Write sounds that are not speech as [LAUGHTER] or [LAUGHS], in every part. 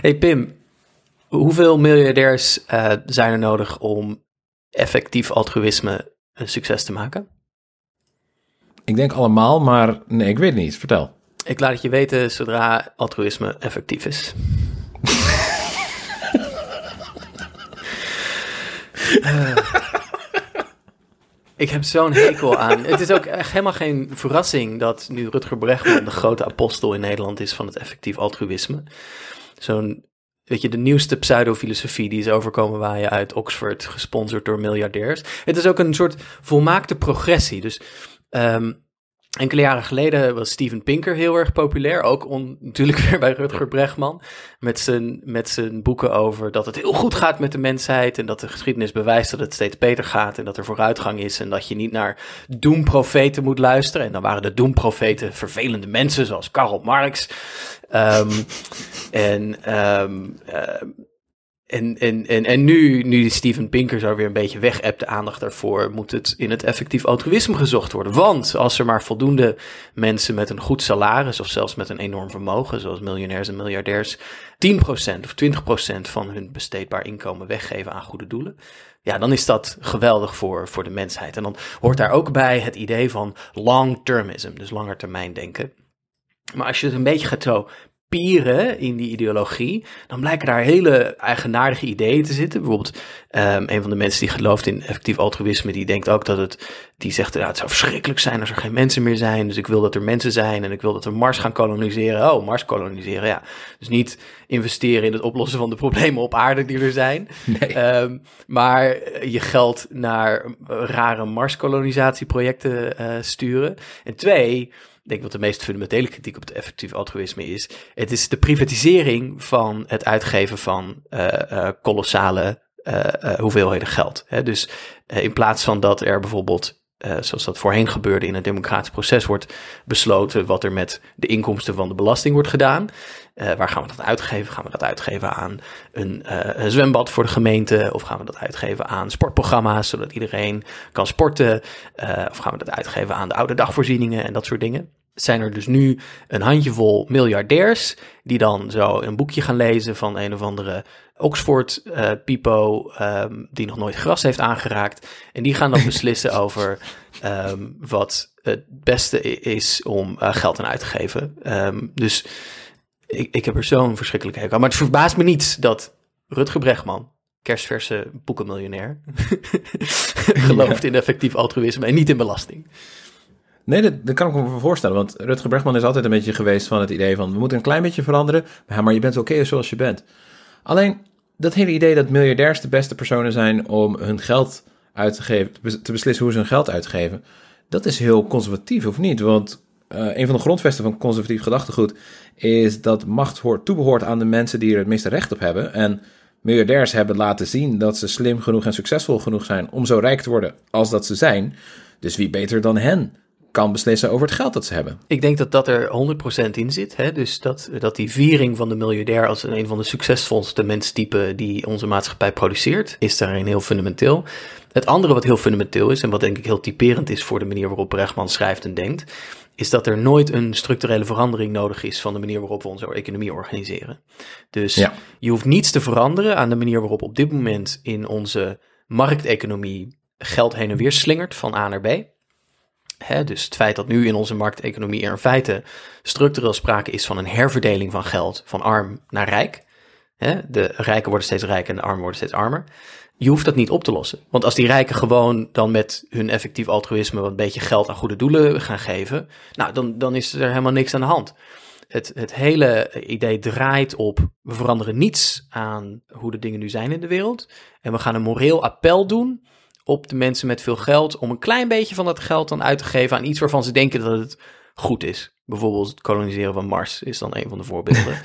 Hey Pim, hoeveel miljardairs uh, zijn er nodig om effectief altruïsme een succes te maken? Ik denk allemaal, maar nee, ik weet het niet. Vertel. Ik laat het je weten zodra altruïsme effectief is. uh, ik heb zo'n hekel aan. Het is ook echt helemaal geen verrassing dat nu Rutger Bregman de grote apostel in Nederland is van het effectief altruïsme. Zo'n, weet je, de nieuwste pseudofilosofie die is overkomen waaien uit Oxford, gesponsord door miljardairs. Het is ook een soort volmaakte progressie. Dus um, Enkele jaren geleden was Steven Pinker heel erg populair. Ook on, natuurlijk [LAUGHS] weer bij Rutger Bregman. Met zijn, met zijn boeken over dat het heel goed gaat met de mensheid. En dat de geschiedenis bewijst dat het steeds beter gaat. En dat er vooruitgang is. En dat je niet naar doemprofeten moet luisteren. En dan waren de doemprofeten vervelende mensen zoals Karl Marx. En um, uh, en, en, en, en nu, nu Steven Pinker zo weer een beetje weg de aandacht daarvoor, moet het in het effectief altruïsme gezocht worden. Want als er maar voldoende mensen met een goed salaris of zelfs met een enorm vermogen, zoals miljonairs en miljardairs, 10% of 20% van hun besteedbaar inkomen weggeven aan goede doelen, ja, dan is dat geweldig voor, voor de mensheid. En dan hoort daar ook bij het idee van long-termism, dus langetermijn denken. Maar als je het een beetje gaat zo pieren in die ideologie, dan blijken daar hele eigenaardige ideeën te zitten. Bijvoorbeeld, um, een van de mensen die gelooft in effectief altruïsme, die denkt ook dat het, die zegt, ja, het zou verschrikkelijk zijn als er geen mensen meer zijn. Dus ik wil dat er mensen zijn en ik wil dat we Mars gaan koloniseren. Oh, Mars koloniseren, ja. Dus niet investeren in het oplossen van de problemen op aarde die er zijn. Nee. Um, maar je geld naar rare Mars-kolonisatieprojecten uh, sturen. En twee, denk wat de meest fundamentele kritiek op het effectief altruïsme is. Het is de privatisering van het uitgeven van uh, uh, kolossale uh, hoeveelheden geld. Hè? Dus in plaats van dat er bijvoorbeeld zoals dat voorheen gebeurde in het democratisch proces, wordt besloten wat er met de inkomsten van de belasting wordt gedaan. Waar gaan we dat uitgeven? Gaan we dat uitgeven aan een, een, zwembad voor de gemeente? Of gaan we dat uitgeven aan sportprogramma's, zodat iedereen kan sporten? of gaan we dat uitgeven aan de oude dagvoorzieningen en dat soort dingen? Zijn er dus nu een handjevol miljardairs die dan zo een boekje gaan lezen van een of andere Oxford uh, Pipo, um, die nog nooit gras heeft aangeraakt. En die gaan dan [LAUGHS] beslissen over um, wat het beste is om uh, geld aan uit te geven. Um, dus ik, ik heb er zo'n verschrikkelijke hekel aan. Maar het verbaast me niet dat Rutger Bregman, kerstverse boekenmiljonair, [LAUGHS] gelooft in effectief altruïsme en niet in belasting. Nee, dat, kan ik me voorstellen. Want Rutger Bregman is altijd een beetje geweest van het idee van... we moeten een klein beetje veranderen, maar je bent oké zoals je bent. Alleen dat hele idee dat miljardairs de beste personen zijn om hun geld uit te geven, te beslissen hoe ze hun geld uitgeven, dat is heel conservatief of niet? Want uh, een van de grondvesten van conservatief gedachtegoed is dat macht hoort, toebehoort aan de mensen die er het meeste recht op hebben. En miljardairs hebben laten zien dat ze slim genoeg en succesvol genoeg zijn om zo rijk te worden als dat ze zijn. Dus wie beter dan hen kan beslissen over het geld dat ze hebben. Ik denk dat dat er 100% in zit. Hè? Dus dat, dat die viering van de miljardair als een van de succesvolste menstypen die onze maatschappij produceert, is daarin heel fundamenteel. Het andere wat heel fundamenteel is en wat denk ik heel typerend is voor de manier waarop Brechtman schrijft en denkt, is dat er nooit een structurele verandering nodig is van de manier waarop we onze economie organiseren. Dus ja. je hoeft niets te veranderen aan de manier waarop op dit moment in onze markteconomie geld heen en weer slingert van A naar B dus het feit dat nu in onze markteconomie er in feite structureel sprake is van een herverdeling van geld van arm naar rijk. de rijken worden steeds rijker en de armen worden steeds armer. Je hoeft dat niet op te lossen. Want als die rijken gewoon dan met hun effectief altruïsme wat een beetje geld aan goede doelen gaan geven, nou, dan, dan is er helemaal niks aan de hand. Het, het hele idee draait op, we veranderen niets aan hoe de dingen nu zijn in de wereld. En we gaan een moreel appel doen op de mensen met veel geld om een klein beetje van dat geld dan uit te geven aan iets waarvan ze denken dat het goed is. Bijvoorbeeld het koloniseren van Mars is dan een van de voorbeelden.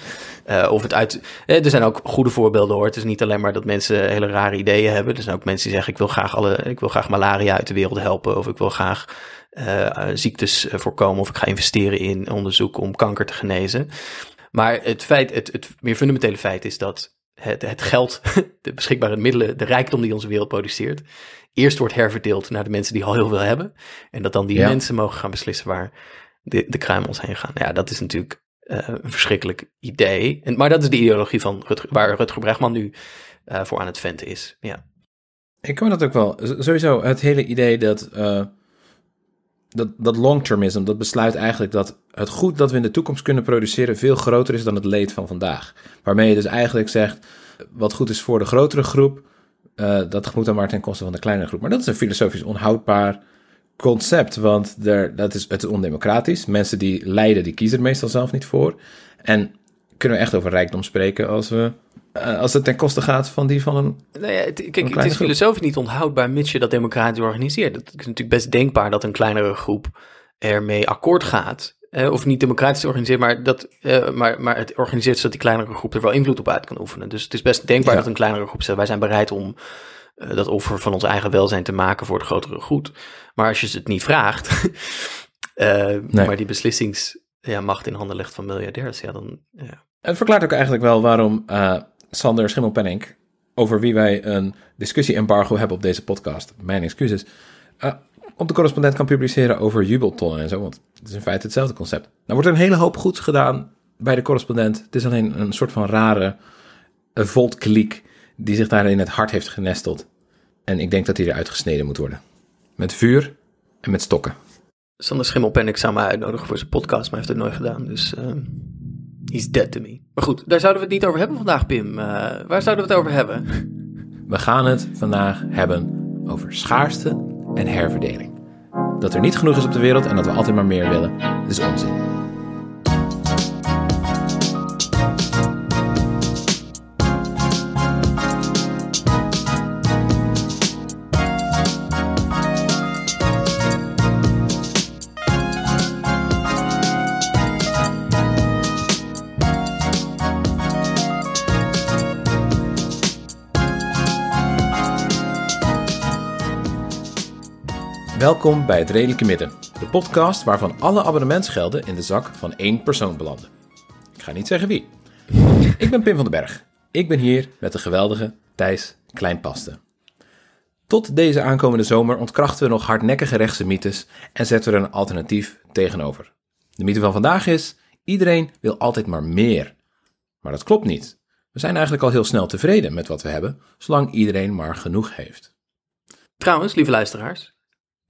uh, [LAUGHS] of het uit. Eh, er zijn ook goede voorbeelden hoor. Het is niet alleen maar dat mensen hele rare ideeën hebben. Er zijn ook mensen die zeggen: ik wil graag alle, ik wil graag malaria uit de wereld helpen. Of ik wil graag uh, ziektes voorkomen. Of ik ga investeren in onderzoek om kanker te genezen. Maar het feit, het, het meer fundamentele feit is dat het, het geld, [LAUGHS] de beschikbare middelen, de rijkdom die onze wereld produceert, eerst wordt herverdeeld naar de mensen die al heel veel hebben. En dat dan die mensen mogen gaan beslissen waar de, de kruimels heen gaan. Ja, dat is natuurlijk een verschrikkelijk idee. En, maar dat is de ideologie van Rutger, waar Rutger Bregman nu voor aan het venten is. Ja. Ik kan dat ook wel. Sowieso het hele idee dat dat, dat long-termism, dat besluit eigenlijk dat het goed dat we in de toekomst kunnen produceren veel groter is dan het leed van vandaag. Waarmee je dus eigenlijk zegt, wat goed is voor de grotere groep, uh, dat moet dan maar ten koste van de kleinere groep. Maar dat is een filosofisch onhoudbaar concept, want er, dat is, het is ondemocratisch. Mensen die lijden, die kiezen er meestal zelf niet voor. En kunnen we echt over rijkdom spreken als we uh, als het ten koste gaat van die van een. Nou ja, het, kijk, het is filosofisch niet onthoudbaar, mits je dat democratisch organiseert. Het is natuurlijk best denkbaar dat een kleinere groep ermee akkoord gaat. Eh, of niet democratisch organiseert, maar, dat, uh, maar, maar het organiseert zodat die kleinere groep er wel invloed op uit kan oefenen. Dus het is best denkbaar dat een kleinere groep zegt: wij zijn bereid om uh, dat offer van ons eigen welzijn te maken voor het grotere goed. Maar als je het niet vraagt, [LAUGHS] nee. maar die beslissingsmacht ja, in handen legt van miljardairs, ja, dan. Ja. Het verklaart ook eigenlijk wel waarom Sander Schimmelpenning, over wie wij een discussie-embargo hebben op deze podcast. Mijn excuses. Uh, op de correspondent kan publiceren over jubeltonnen en zo, want het is in feite hetzelfde concept. Nou wordt er een hele hoop goeds gedaan bij de correspondent. Het is alleen een soort van rare voltkliek die zich daar in het hart heeft genesteld. En ik denk dat hij eruit gesneden moet worden. Met vuur en met stokken. Sander Schimmelpenning zou mij uitnodigen voor zijn podcast, maar heeft het nooit gedaan. Dus uh, He's dead to me. Maar goed, daar zouden we het niet over hebben vandaag, Pim. Uh, waar zouden we het over hebben? [LAUGHS] We gaan het vandaag hebben over schaarste en herverdeling. Dat er niet genoeg is op de wereld en dat we altijd maar meer willen, is onzin. Welkom bij Het Redelijke Midden, de podcast waarvan alle abonnementsgelden in de zak van één persoon belanden. Ik ga niet zeggen wie. Ik ben Pim van den Berg. Ik ben hier met de geweldige Thijs Kleinpaste. Tot deze aankomende zomer ontkrachten we nog hardnekkige rechtse mythes en zetten we er een alternatief tegenover. De mythe van vandaag is: iedereen wil altijd maar meer. Maar dat klopt niet. We zijn eigenlijk al heel snel tevreden met wat we hebben, zolang iedereen maar genoeg heeft. Trouwens, lieve luisteraars,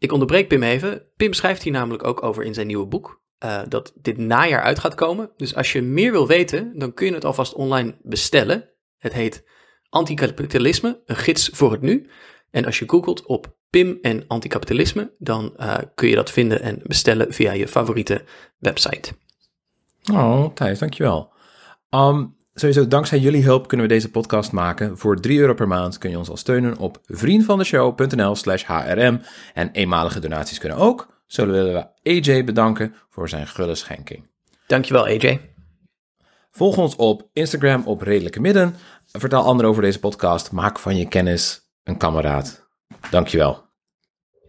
ik onderbreek Pim even. Pim schrijft hier namelijk ook over in zijn nieuwe boek. Uh, dat dit najaar uit gaat komen. Dus als je meer wil weten, dan kun je het alvast online bestellen. Het heet Anticapitalisme, een gids voor het nu. En als je googelt op Pim en anticapitalisme, dan uh, kun je dat vinden en bestellen via je favoriete website. Oh, Thijs, dankjewel. Um, Sowieso, dankzij jullie hulp kunnen we deze podcast maken. Voor 3 euro per maand kun je ons al steunen op vriendvandeshow.nl slash hrm. En eenmalige donaties kunnen ook. Zo willen we AJ bedanken voor zijn gulle schenking. Dankjewel AJ. Volg ons op Instagram op Redelijke Midden. Vertel anderen over deze podcast. Maak van je kennis een kameraad. Dankjewel.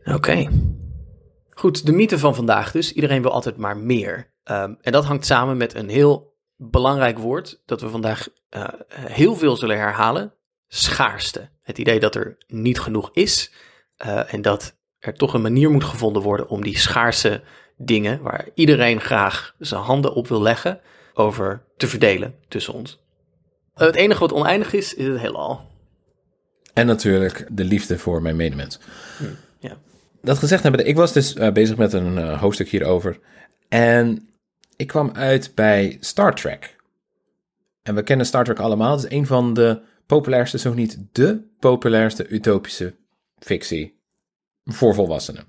Oké. Goed, de mythe van vandaag dus. Iedereen wil altijd maar meer. Um, en dat hangt samen met een heel belangrijk woord dat we vandaag uh, heel veel zullen herhalen: schaarste. Het idee dat er niet genoeg is uh, en dat er toch een manier moet gevonden worden om die schaarse dingen, waar iedereen graag zijn handen op wil leggen, over te verdelen tussen ons. Uh, het enige wat oneindig is, is het heelal. En natuurlijk de liefde voor mijn medemens. Hm, ja. Dat gezegd hebben, ik was dus bezig met een hoofdstuk hierover. En ik kwam uit bij Star Trek. En we kennen Star Trek allemaal. Het is een van de populairste, zo niet de populairste utopische fictie voor volwassenen.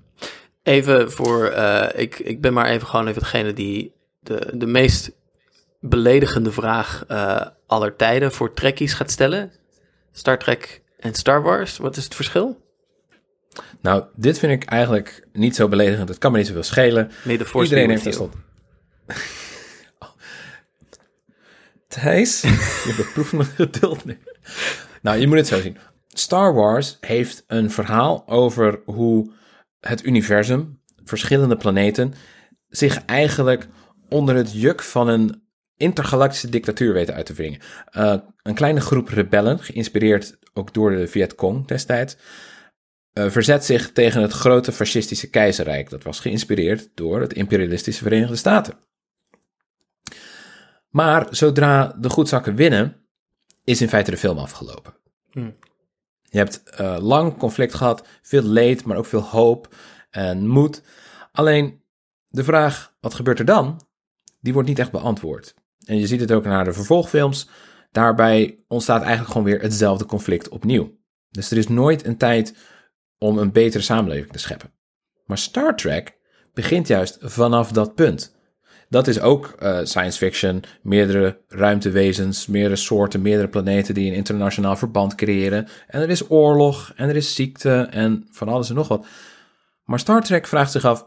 Even voor, uh, ik, ik ben maar even gewoon even degene die de, de meest beledigende vraag uh, aller tijden voor trekkies gaat stellen. Star Trek en Star Wars, wat is het verschil? Nou, dit vind ik eigenlijk niet zo beledigend. Het kan me niet zoveel schelen. Nee, de Iedereen heeft tenslotte... Thijs, je beproeft mijn geduld nu. Nou, je moet het zo zien. Star Wars heeft een verhaal over hoe het universum, verschillende planeten, zich eigenlijk onder het juk van een intergalactische dictatuur weten uit te wringen. Uh, een kleine groep rebellen, geïnspireerd ook door de Vietcong destijds, uh, verzet zich tegen het grote fascistische keizerrijk. Dat was geïnspireerd door het imperialistische Verenigde Staten. Maar zodra de goedzakken winnen, is in feite de film afgelopen. Hmm. Je hebt eh, lang conflict gehad, veel leed, maar ook veel hoop en moed. Alleen de vraag, wat gebeurt er dan? Die wordt niet echt beantwoord. En je ziet het ook naar de vervolgfilms. Daarbij ontstaat eigenlijk gewoon weer hetzelfde conflict opnieuw. Dus er is nooit een tijd om een betere samenleving te scheppen. Maar Star Trek begint juist vanaf dat punt. Dat is ook uh, science fiction, meerdere ruimtewezens, meerdere soorten, meerdere planeten die een internationaal verband creëren. En er is oorlog en er is ziekte en van alles en nog wat. Maar Star Trek vraagt zich af,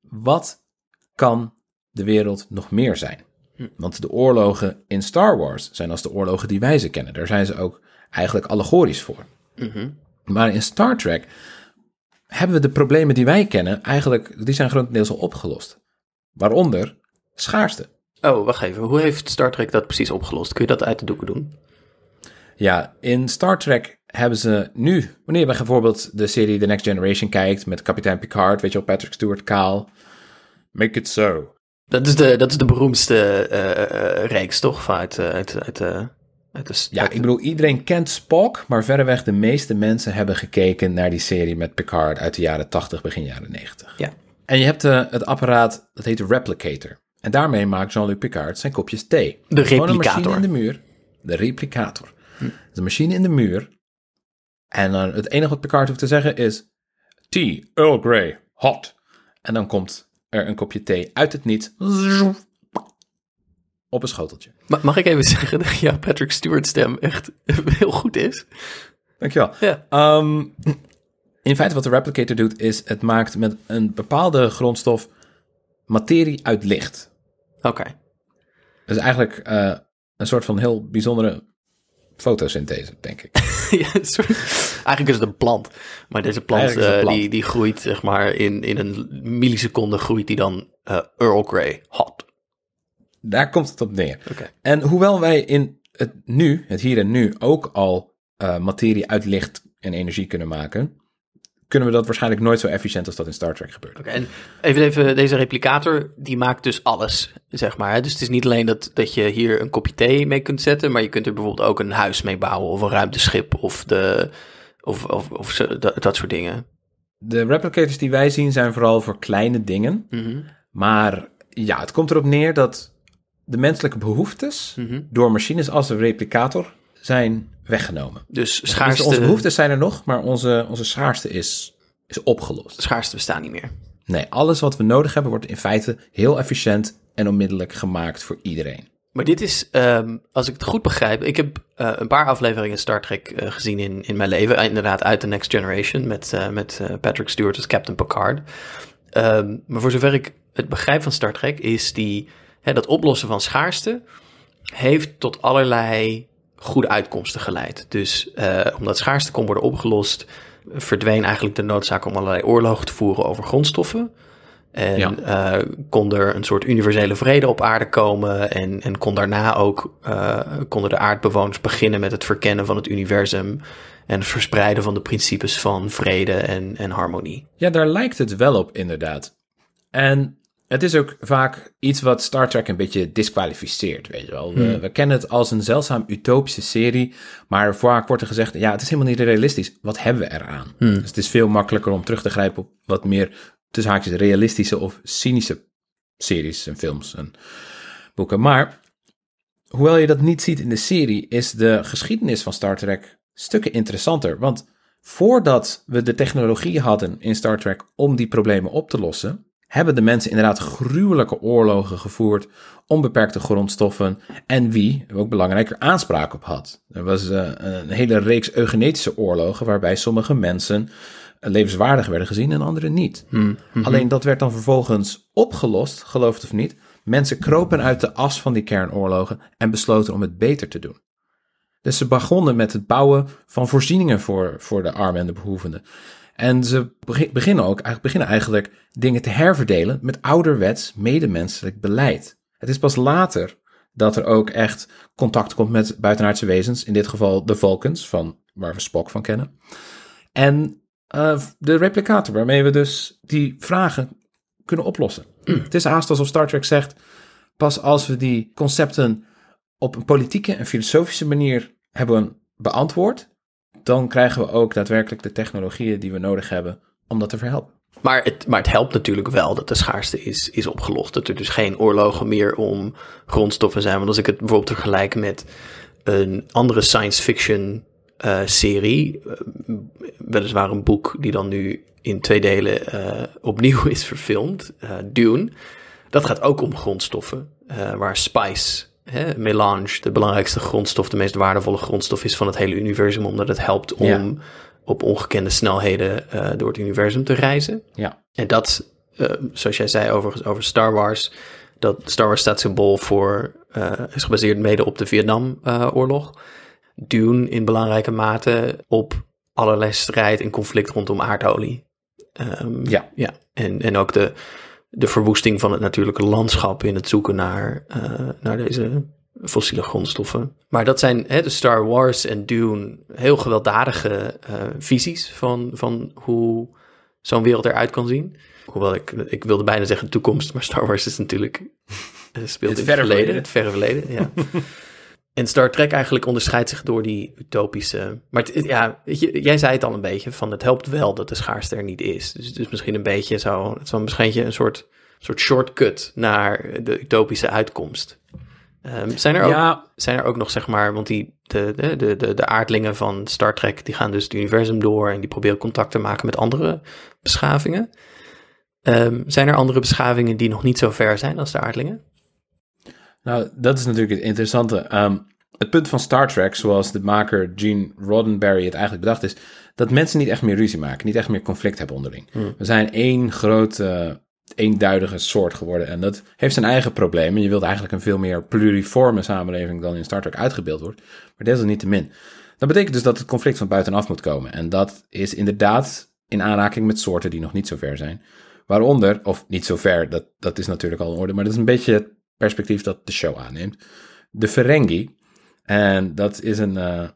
wat kan de wereld nog meer zijn? Want de oorlogen in Star Wars zijn als de oorlogen die wij ze kennen. Daar zijn ze ook eigenlijk allegorisch voor. Maar in Star Trek hebben we de problemen die wij kennen eigenlijk, die zijn grotendeels al opgelost. Waaronder schaarste. Oh, wacht even. Hoe heeft Star Trek dat precies opgelost? Kun je dat uit de doeken doen? Ja, in Star Trek hebben ze nu, wanneer je bijvoorbeeld de serie The Next Generation kijkt met kapitein Picard, weet je wel, Patrick Stewart, Kaal. Make it so. Dat is de, dat is de beroemdste uh, reeks, toch? Uit, uit, uit, uit de, ja, ik bedoel, iedereen kent Spock, maar verreweg de meeste mensen hebben gekeken naar die serie met Picard uit de jaren 80, begin jaren 90. Ja. En je hebt het apparaat, dat heet de Replicator. En daarmee maakt Jean-Luc Picard zijn kopjes thee. De Gewoon een replicator. machine in de muur. De replicator. De machine in de muur. En dan het enige wat Picard hoeft te zeggen is... Tea, Earl Grey, hot. En dan komt er een kopje thee uit het niet. Op een schoteltje. Ma- Mag ik even [LAUGHS] zeggen dat jouw Patrick Stewart stem echt [LAUGHS] heel goed is? Dankjewel. Ja. Ehm, in feite wat de replicator doet, is het maakt met een bepaalde grondstof materie uit licht. Oké. Dat is eigenlijk eh, een soort van heel bijzondere fotosynthese, denk ik. [LAUGHS] ja, soort- Eigenlijk is het een plant. Maar deze plant, eh, plant. Die, die groeit, zeg maar, in, in een milliseconde groeit die dan eh, Earl Grey hot. Daar komt het op neer. Oké. En hoewel wij in het nu, het hier en nu, ook al materie uit licht en energie kunnen maken, kunnen we dat waarschijnlijk nooit zo efficiënt als dat in Star Trek gebeurt. Oké, en even, even, deze replicator, die maakt dus alles, zeg maar. Dus het is niet alleen dat, dat je hier een kopje thee mee kunt zetten, maar je kunt er bijvoorbeeld ook een huis mee bouwen, of een ruimteschip, of, de, of, of, of dat, dat soort dingen. De replicators die wij zien zijn vooral voor kleine dingen, Mhm, maar ja, het komt erop neer dat de menselijke behoeftes mhm. door machines als de replicator zijn weggenomen. Dus Dus schaarste, onze behoeftes zijn er nog, maar onze, onze schaarste is, is opgelost. schaarste bestaan niet meer. Nee, alles wat we nodig hebben wordt in feite heel efficiënt en onmiddellijk gemaakt voor iedereen. Maar dit is, ehm, als ik het goed begrijp, ik heb eh, een paar afleveringen Star Trek eh, gezien in, in mijn leven. Eh, inderdaad, uit The Next Generation met, met Patrick Stewart als Captain Picard. Ehm, maar voor zover ik het begrijp van Star Trek, is die, hè, dat oplossen van schaarste heeft tot allerlei goede uitkomsten geleid. Dus eh, omdat schaarste kon worden opgelost, verdween eigenlijk de noodzaak om allerlei oorlogen te voeren over grondstoffen. En Ja. eh, kon er een soort universele vrede op aarde komen. En, en kon daarna ook eh, konden de aardbewoners beginnen met het verkennen van het universum. En het verspreiden van de principes van vrede en, en harmonie. Ja, daar lijkt het wel op, inderdaad. En het is ook vaak iets wat Star Trek een beetje disqualificeert, weet je wel. We, we kennen het als een zeldzaam utopische serie, maar vaak wordt er gezegd, ja, het is helemaal niet realistisch. Wat hebben we eraan? Dus het is veel makkelijker om terug te grijpen op wat meer, tussen haakjes, realistische of cynische series en films en boeken. Maar, hoewel je dat niet ziet in de serie, is de geschiedenis van Star Trek stukken interessanter. Want voordat we de technologie hadden in Star Trek om die problemen op te lossen, hebben de mensen inderdaad gruwelijke oorlogen gevoerd, onbeperkte grondstoffen en wie, ook belangrijker, aanspraak op had. Er was eh, een hele reeks eugenetische oorlogen waarbij sommige mensen eh, levenswaardig werden gezien en anderen niet. Alleen dat werd dan vervolgens opgelost, geloof het of niet. Mensen kropen uit de as van die kernoorlogen en besloten om het beter te doen. Dus ze begonnen met het bouwen van voorzieningen voor, voor de armen en de behoevenden. En ze begi- beginnen ook eigenlijk, beginnen eigenlijk dingen te herverdelen met ouderwets medemenselijk beleid. Het is pas later dat er ook echt contact komt met buitenaardse wezens, in dit geval de Vulcans, van, waar we Spock van kennen. En eh, de replicator, waarmee we dus die vragen kunnen oplossen. Het is haast alsof Star Trek zegt, pas als we die concepten op een politieke en filosofische manier hebben beantwoord, dan krijgen we ook daadwerkelijk de technologieën die we nodig hebben om dat te verhelpen. Maar het, maar het helpt natuurlijk wel dat de schaarste is, is opgelost. Dat er dus geen oorlogen meer om grondstoffen zijn. Want als ik het bijvoorbeeld vergelijk met een andere science fiction uh, serie, uh, weliswaar een boek die dan nu in twee delen uh, opnieuw [LAUGHS] is verfilmd, Dune. Dat gaat ook om grondstoffen, waar spice, hè, melange, de belangrijkste grondstof, de meest waardevolle grondstof is van het hele universum, omdat het helpt om ja. op ongekende snelheden door het universum te reizen. Ja. En dat, zoals jij zei overigens over Star Wars, dat Star Wars staat symbool voor, is gebaseerd mede op de Vietnamoorlog. Dune in belangrijke mate op allerlei strijd en conflict rondom aardolie. Um, ja. ja. En, en ook de, de verwoesting van het natuurlijke landschap in het zoeken naar, uh, naar deze fossiele grondstoffen. Maar dat zijn hè, de Star Wars en Dune heel gewelddadige uh, visies van, van hoe zo'n wereld eruit kan zien. Hoewel ik, ik wilde bijna zeggen toekomst, maar Star Wars is natuurlijk uh, speelt het in het verleden, verleden. het verre verleden. Ja. [LAUGHS] En Star Trek eigenlijk onderscheidt zich door die utopische. Maar het, ja, je, jij zei het al een beetje: van het helpt wel dat de schaarste er niet is. Dus het is misschien een beetje zo. Het is wel misschien een soort, soort shortcut naar de utopische uitkomst. Um, zijn, er ook, Ja. zijn er ook nog, zeg maar, want die, de, de, de, de, de aardlingen van Star Trek, die gaan dus het universum door en die proberen contact te maken met andere beschavingen. Um, zijn er andere beschavingen die nog niet zo ver zijn als de aardlingen? Nou, dat is natuurlijk het interessante. Um, het punt van Star Trek, zoals de maker Gene Roddenberry het eigenlijk bedacht is, dat mensen niet echt meer ruzie maken, niet echt meer conflict hebben onderling. Hmm. We zijn één grote, eenduidige soort geworden en dat heeft zijn eigen problemen. Je wilt eigenlijk een veel meer pluriforme samenleving dan in Star Trek uitgebeeld wordt, maar desalniettemin. Dat betekent dus dat het conflict van buitenaf moet komen en dat is inderdaad in aanraking met soorten die nog niet zo ver zijn. Waaronder, of niet zo ver, dat, dat is natuurlijk al in orde, maar dat is een beetje perspectief dat de show aanneemt. De Ferengi, en dat is een, uh,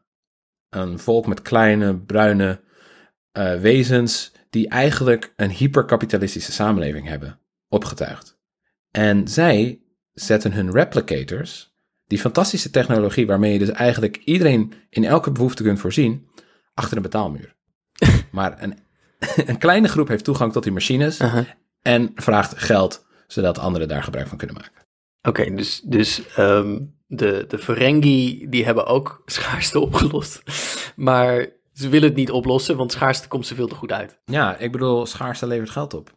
een volk met kleine bruine uh, wezens die eigenlijk een hyperkapitalistische samenleving hebben opgetuigd. En zij zetten hun replicators, die fantastische technologie waarmee je dus eigenlijk iedereen in elke behoefte kunt voorzien, achter een betaalmuur. [LAUGHS] maar een, een kleine groep heeft toegang tot die machines Uh -huh. en vraagt geld, zodat anderen daar gebruik van kunnen maken. Oké, okay, dus, dus um, de, de Ferengi die hebben ook [LAUGHS] schaarste opgelost. Maar ze willen het niet oplossen, want schaarste komt ze veel te goed uit. Ja, ik bedoel, schaarste levert geld op.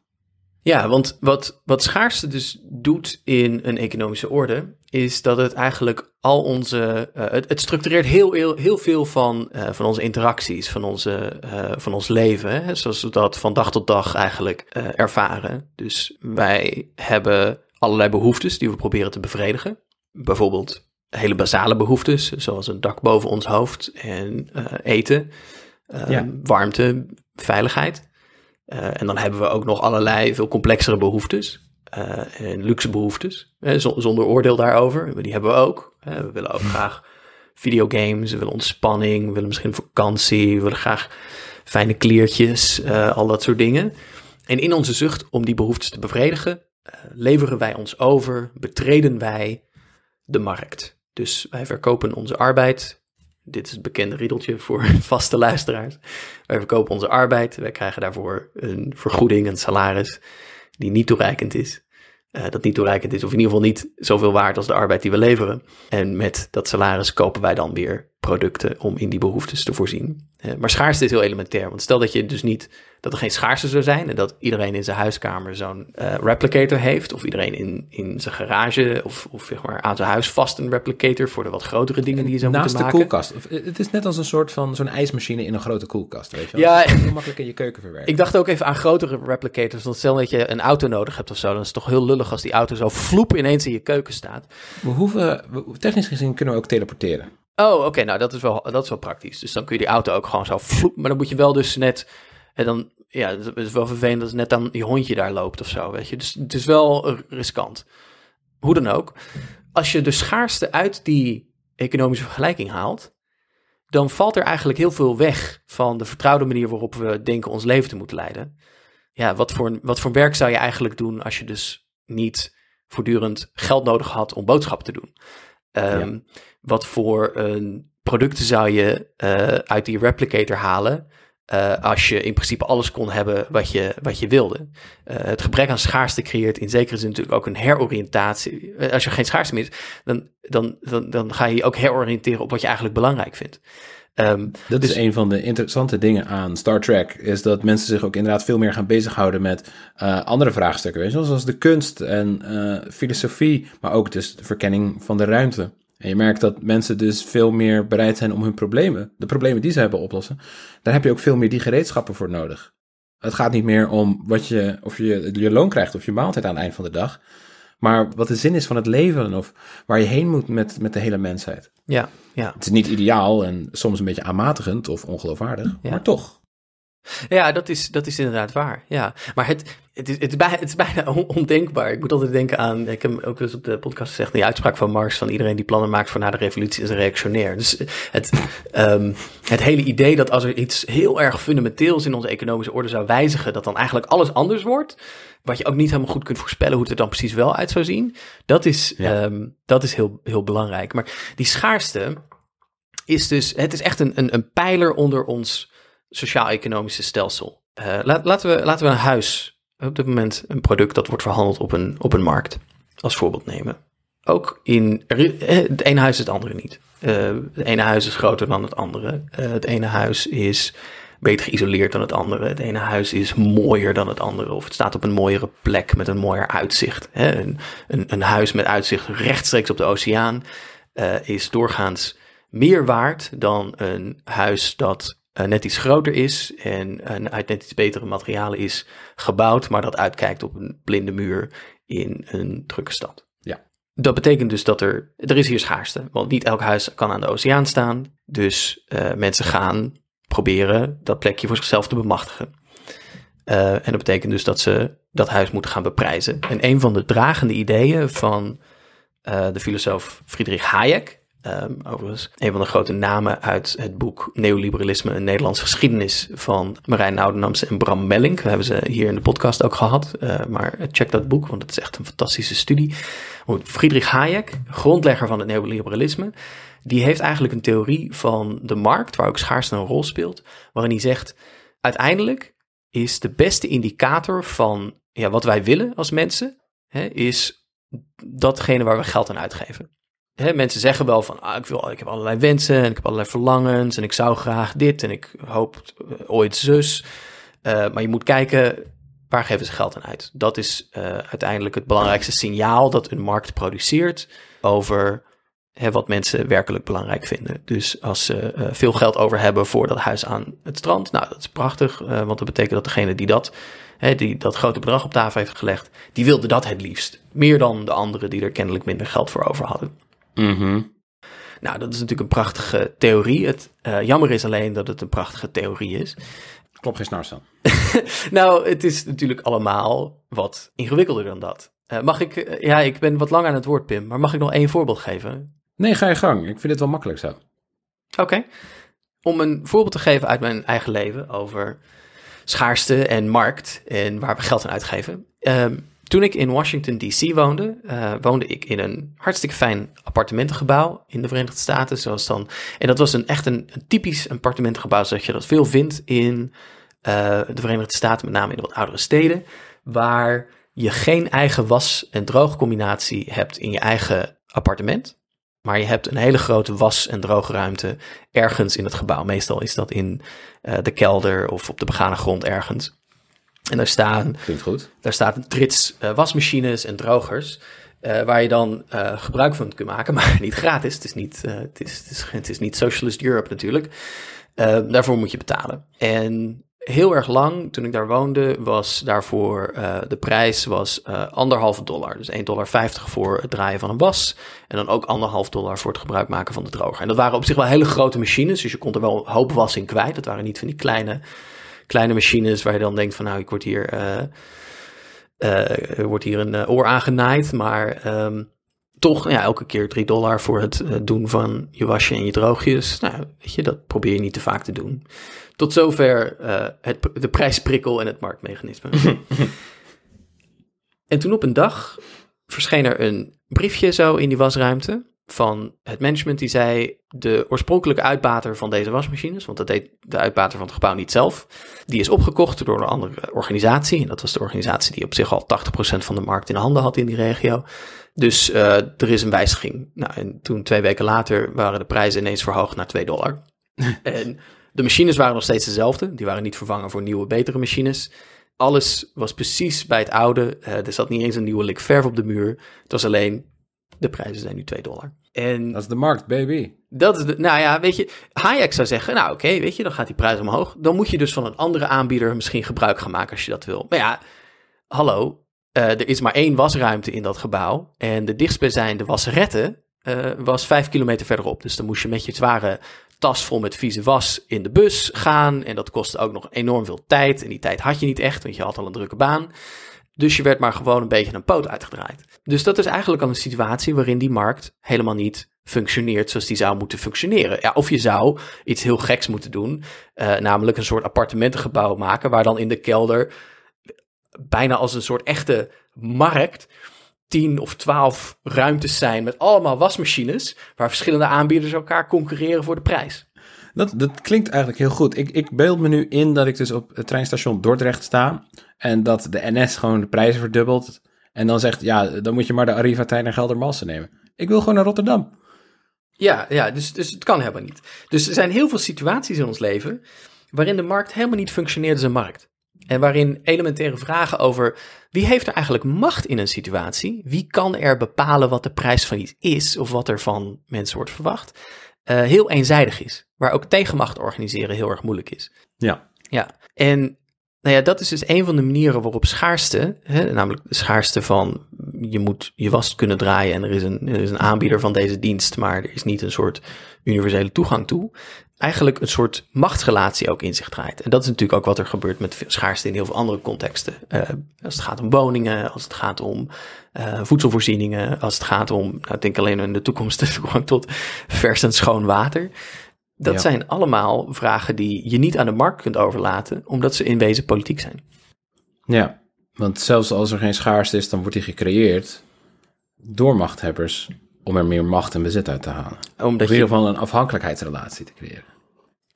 Ja, want wat, wat schaarste dus doet in een economische orde, is dat het eigenlijk al onze. Uh, het, het, structureert heel, heel, heel veel van, uh, van onze interacties, van, onze, uh, van ons leven, hè, zoals we dat van dag tot dag eigenlijk ervaren. Dus wij hebben allerlei behoeftes die we proberen te bevredigen. Bijvoorbeeld hele basale behoeftes, zoals een dak boven ons hoofd en uh, eten, uh, ja. warmte, veiligheid. Uh, en dan hebben we ook nog allerlei veel complexere behoeftes en luxe behoeftes, zonder oordeel daarover. Die hebben we ook. we willen ook graag videogames, we willen ontspanning, we willen misschien vakantie, we willen graag fijne kliertjes, al dat soort dingen. En in onze zucht om die behoeftes te bevredigen, leveren wij ons over, betreden wij de markt. Dus wij verkopen onze arbeid. Dit is het bekende riedeltje voor [LAUGHS] vaste luisteraars. Wij verkopen onze arbeid. Wij krijgen daarvoor een vergoeding, een salaris, die niet toereikend is. Uh, dat niet toereikend is, of in ieder geval niet zoveel waard als de arbeid die we leveren. En met dat salaris kopen wij dan weer producten om in die behoeftes te voorzien. Uh, maar schaarste is heel elementair. Want stel dat je dus niet dat er geen schaarste zou zijn en dat iedereen in zijn huiskamer zo'n uh, replicator heeft, of iedereen in, in zijn garage of, of zeg maar aan zijn huis vast een replicator voor de wat grotere dingen die je zou Naast moeten de maken. koelkast. Het is net als een soort van zo'n ijsmachine in een grote koelkast, weet je wel? Ja, [LAUGHS] heel makkelijk in je keuken verwerken. Ik dacht ook even aan grotere replicators. Want stel dat je een auto nodig hebt of zo, dan is het toch heel lullig als die auto zo vloep ineens in je keuken staat. We hoeven, technisch gezien kunnen we ook teleporteren. Oh, oké, okay, nou dat is, wel, dat is wel praktisch. Dus dan kun je die auto ook gewoon zo vloep, maar dan moet je wel dus net, en dan, ja, het is wel vervelend als net dan je hondje daar loopt of zo, weet je. Dus het is wel riskant. Hoe dan ook, als je de schaarste uit die economische vergelijking haalt, dan valt er eigenlijk heel veel weg van de vertrouwde manier waarop we denken ons leven te moeten leiden. Ja, wat voor, wat voor werk zou je eigenlijk doen als je dus niet voortdurend geld nodig had om boodschappen te doen. Um, Wat voor een producten zou je uh, uit die replicator halen uh, als je in principe alles kon hebben wat je, wat je wilde. Uh, het gebrek aan schaarste creëert in zekere zin natuurlijk ook een heroriëntatie. Als je geen schaarste meer is, dan, dan, dan, dan ga je je ook heroriënteren op wat je eigenlijk belangrijk vindt. Um, dat dus, is een van de interessante dingen aan Star Trek, is dat mensen zich ook inderdaad veel meer gaan bezighouden met uh, andere vraagstukken, zoals de kunst en filosofie, maar ook dus de verkenning van de ruimte. En je merkt dat mensen dus veel meer bereid zijn om hun problemen, de problemen die ze hebben, oplossen. Daar heb je ook veel meer die gereedschappen voor nodig. Het gaat niet meer om wat je, of je je loon krijgt of je maaltijd aan het eind van de dag. Maar wat de zin is van het leven of waar je heen moet met, met de hele mensheid. Ja, ja. Het is niet ideaal en soms een beetje aanmatigend of ongeloofwaardig, ja. maar toch. Ja, dat is, dat is inderdaad waar. Ja. Maar het, het, is, het, is bijna, het is bijna ondenkbaar. Ik moet altijd denken aan, ik heb ook eens op de podcast gezegd, die uitspraak van Marx van iedereen die plannen maakt voor na de revolutie is een reactionair. Dus het, um, het hele idee dat als er iets heel erg fundamenteels in onze economische orde zou wijzigen, dat dan eigenlijk alles anders wordt, wat je ook niet helemaal goed kunt voorspellen hoe het er dan precies wel uit zou zien, dat is, ja. um, dat is heel, heel belangrijk. Maar die schaarste is dus, het is echt een, een, een pijler onder ons sociaal-economische stelsel. Laat, laten, we, laten we een huis, op dit moment een product dat wordt verhandeld op een, op een markt, als voorbeeld nemen. Ook in, het ene huis is het andere niet. Uh, het ene huis is groter dan het andere. Het ene huis is beter geïsoleerd dan het andere. Het ene huis is mooier dan het andere. Of het staat op een mooiere plek met een mooier uitzicht. Hè? Een, een, een, huis met uitzicht rechtstreeks op de oceaan is doorgaans meer waard dan een huis dat net iets groter is en uit net iets betere materialen is gebouwd, maar dat uitkijkt op een blinde muur in een drukke stad. Ja. Dat betekent dus dat er, er is hier schaarste, want niet elk huis kan aan de oceaan staan. Dus uh, mensen gaan proberen dat plekje voor zichzelf te bemachtigen. en dat betekent dus dat ze dat huis moeten gaan beprijzen. En een van de dragende ideeën van de filosoof Friedrich Hayek, Um, overigens, een van de grote namen uit het boek Neoliberalisme, een Nederlandse geschiedenis van Marijn Noudenamse en Bram Melling. We hebben ze hier in de podcast ook gehad, uh, maar check dat boek, want het is echt een fantastische studie. Friedrich Hayek, grondlegger van het neoliberalisme, die heeft eigenlijk een theorie van de markt, waar ook schaarste een rol speelt, waarin hij zegt, uiteindelijk is de beste indicator van ja, wat wij willen als mensen, hè, is datgene waar we geld aan uitgeven mensen zeggen wel van, ah, ik, wil, ik heb allerlei wensen en ik heb allerlei verlangens en ik zou graag dit en ik hoop uh, ooit zus. Uh, maar je moet kijken, waar geven ze geld aan uit? Dat is uh, uiteindelijk het belangrijkste signaal dat een markt produceert over hè, wat mensen werkelijk belangrijk vinden. Dus als ze veel geld over hebben voor dat huis aan het strand, nou dat is prachtig, want dat betekent dat degene die dat hè, die dat grote bedrag op tafel heeft gelegd, die wilde dat het liefst. Meer dan de anderen die er kennelijk minder geld voor over hadden. Mm Nou, dat is natuurlijk een prachtige theorie. Het uh, jammer is alleen dat het een prachtige theorie is. [LAUGHS] Klopt geen snars dan. nou, het is natuurlijk allemaal wat ingewikkelder dan dat. Uh, mag ik, uh, ja, ik ben wat lang aan het woord, Pim, maar mag ik nog één voorbeeld geven? Nee, ga je gang. Ik vind het wel makkelijk zo. Oké. Okay. Om een voorbeeld te geven uit mijn eigen leven over schaarste en markt en waar we geld aan uitgeven. Um, toen ik in Washington DC woonde, uh, woonde ik in een hartstikke fijn appartementengebouw in de Verenigde Staten. Zoals dan, en dat was een, echt een, een typisch appartementengebouw, zoals je dat veel vindt in uh, de Verenigde Staten, met name in de wat oudere steden, waar je geen eigen was- en droogcombinatie hebt in je eigen appartement. Maar je hebt een hele grote was- en droogruimte ergens in het gebouw. Meestal is dat in uh, de kelder of op de begane grond ergens. En daar staan, goed. daar staat een trits uh, wasmachines en drogers. Uh, waar je dan uh, gebruik van kunt maken, [LAUGHS] maar niet gratis. Het is niet, het is, het is, het is niet Socialist Europe natuurlijk. daarvoor moet je betalen. En heel erg lang, toen ik daar woonde, was daarvoor de prijs was anderhalve dollar. Dus 1,50 dollar voor het draaien van een was. En dan ook anderhalf dollar voor het gebruik maken van de droger. En dat waren op zich wel hele grote machines, dus je kon er wel een hoop was in kwijt. Dat waren niet van die kleine kleine machines waar je dan denkt van nou, ik word hier, uh, uh, wordt hier een oor aangenaaid, maar um, toch ja, elke keer 3 dollar voor het doen van je wasje en je droogjes. Nou, weet je, dat probeer je niet te vaak te doen. Tot zover het, de prijsprikkel en het marktmechanisme. en toen op een dag verscheen er een briefje zo in die wasruimte van het management die zei de oorspronkelijke uitbater van deze wasmachines, want dat deed de uitbater van het gebouw niet zelf, die is opgekocht door een andere organisatie. En dat was de organisatie die op zich al 80% van de markt in handen had in die regio. Dus uh, er is een wijziging. Nou, en toen twee weken later waren de prijzen ineens verhoogd naar 2 dollar. [LAUGHS] en de machines waren nog steeds dezelfde. Die waren niet vervangen voor nieuwe, betere machines. Alles was precies bij het oude. Uh, er zat niet eens een nieuwe lik verf op de muur. Het was alleen, de prijzen zijn nu 2 dollar. En dat is de markt, baby. Dat is de, nou ja, weet je, Hayek zou zeggen, nou oké, okay, weet je, dan gaat die prijs omhoog. Dan moet je dus van een andere aanbieder misschien gebruik gaan maken als je dat wil. Maar ja, hallo, uh, er is maar één wasruimte in dat gebouw. En de dichtstbijzijnde wasseretten uh, was vijf kilometer verderop. Dus dan moest je met je zware tas vol met vieze was in de bus gaan. En dat kostte ook nog enorm veel tijd. En die tijd had je niet echt, want je had al een drukke baan. Dus je werd maar gewoon een beetje een poot uitgedraaid. Dus dat is eigenlijk al een situatie waarin die markt helemaal niet functioneert zoals die zou moeten functioneren. Ja, of je zou iets heel geks moeten doen, uh, namelijk een soort appartementengebouw maken, waar dan in de kelder bijna als een soort echte markt tien of twaalf ruimtes zijn met allemaal wasmachines, waar verschillende aanbieders elkaar concurreren voor de prijs. Dat, dat klinkt eigenlijk heel goed. Ik, ik beeld me nu in dat ik dus op het treinstation Dordrecht sta en dat de NS gewoon de prijzen verdubbelt en dan zegt, ja, dan moet je maar de Arriva-trein naar Geldermalsen nemen. Ik wil gewoon naar Rotterdam. Ja, ja dus, dus het kan helemaal niet. Dus er zijn heel veel situaties in ons leven waarin de markt helemaal niet functioneert als een markt. En waarin elementaire vragen over wie heeft er eigenlijk macht in een situatie, wie kan er bepalen wat de prijs van iets is of wat er van mensen wordt verwacht, uh, heel eenzijdig is. Waar ook tegenmacht organiseren heel erg moeilijk is. Ja. Ja, en nou ja, dat is dus een van de manieren waarop schaarste, hè, namelijk de schaarste van je moet je was kunnen draaien en er is, een, is een aanbieder van deze dienst, maar er is niet een soort universele toegang toe. Eigenlijk een soort machtsrelatie ook in zich draait. En dat is natuurlijk ook wat er gebeurt met schaarste in heel veel andere contexten. Uh, als het gaat om woningen, als het gaat om uh, voedselvoorzieningen, als het gaat om, nou, ik denk alleen in de toekomst, [LAUGHS] toegang tot vers en schoon water. Dat ja. zijn allemaal vragen die je niet aan de markt kunt overlaten, omdat ze in wezen politiek zijn. Ja, want zelfs als er geen schaarste is, dan wordt die gecreëerd door machthebbers om er meer macht en bezit uit te halen. Omdat in ieder geval een afhankelijkheidsrelatie te creëren.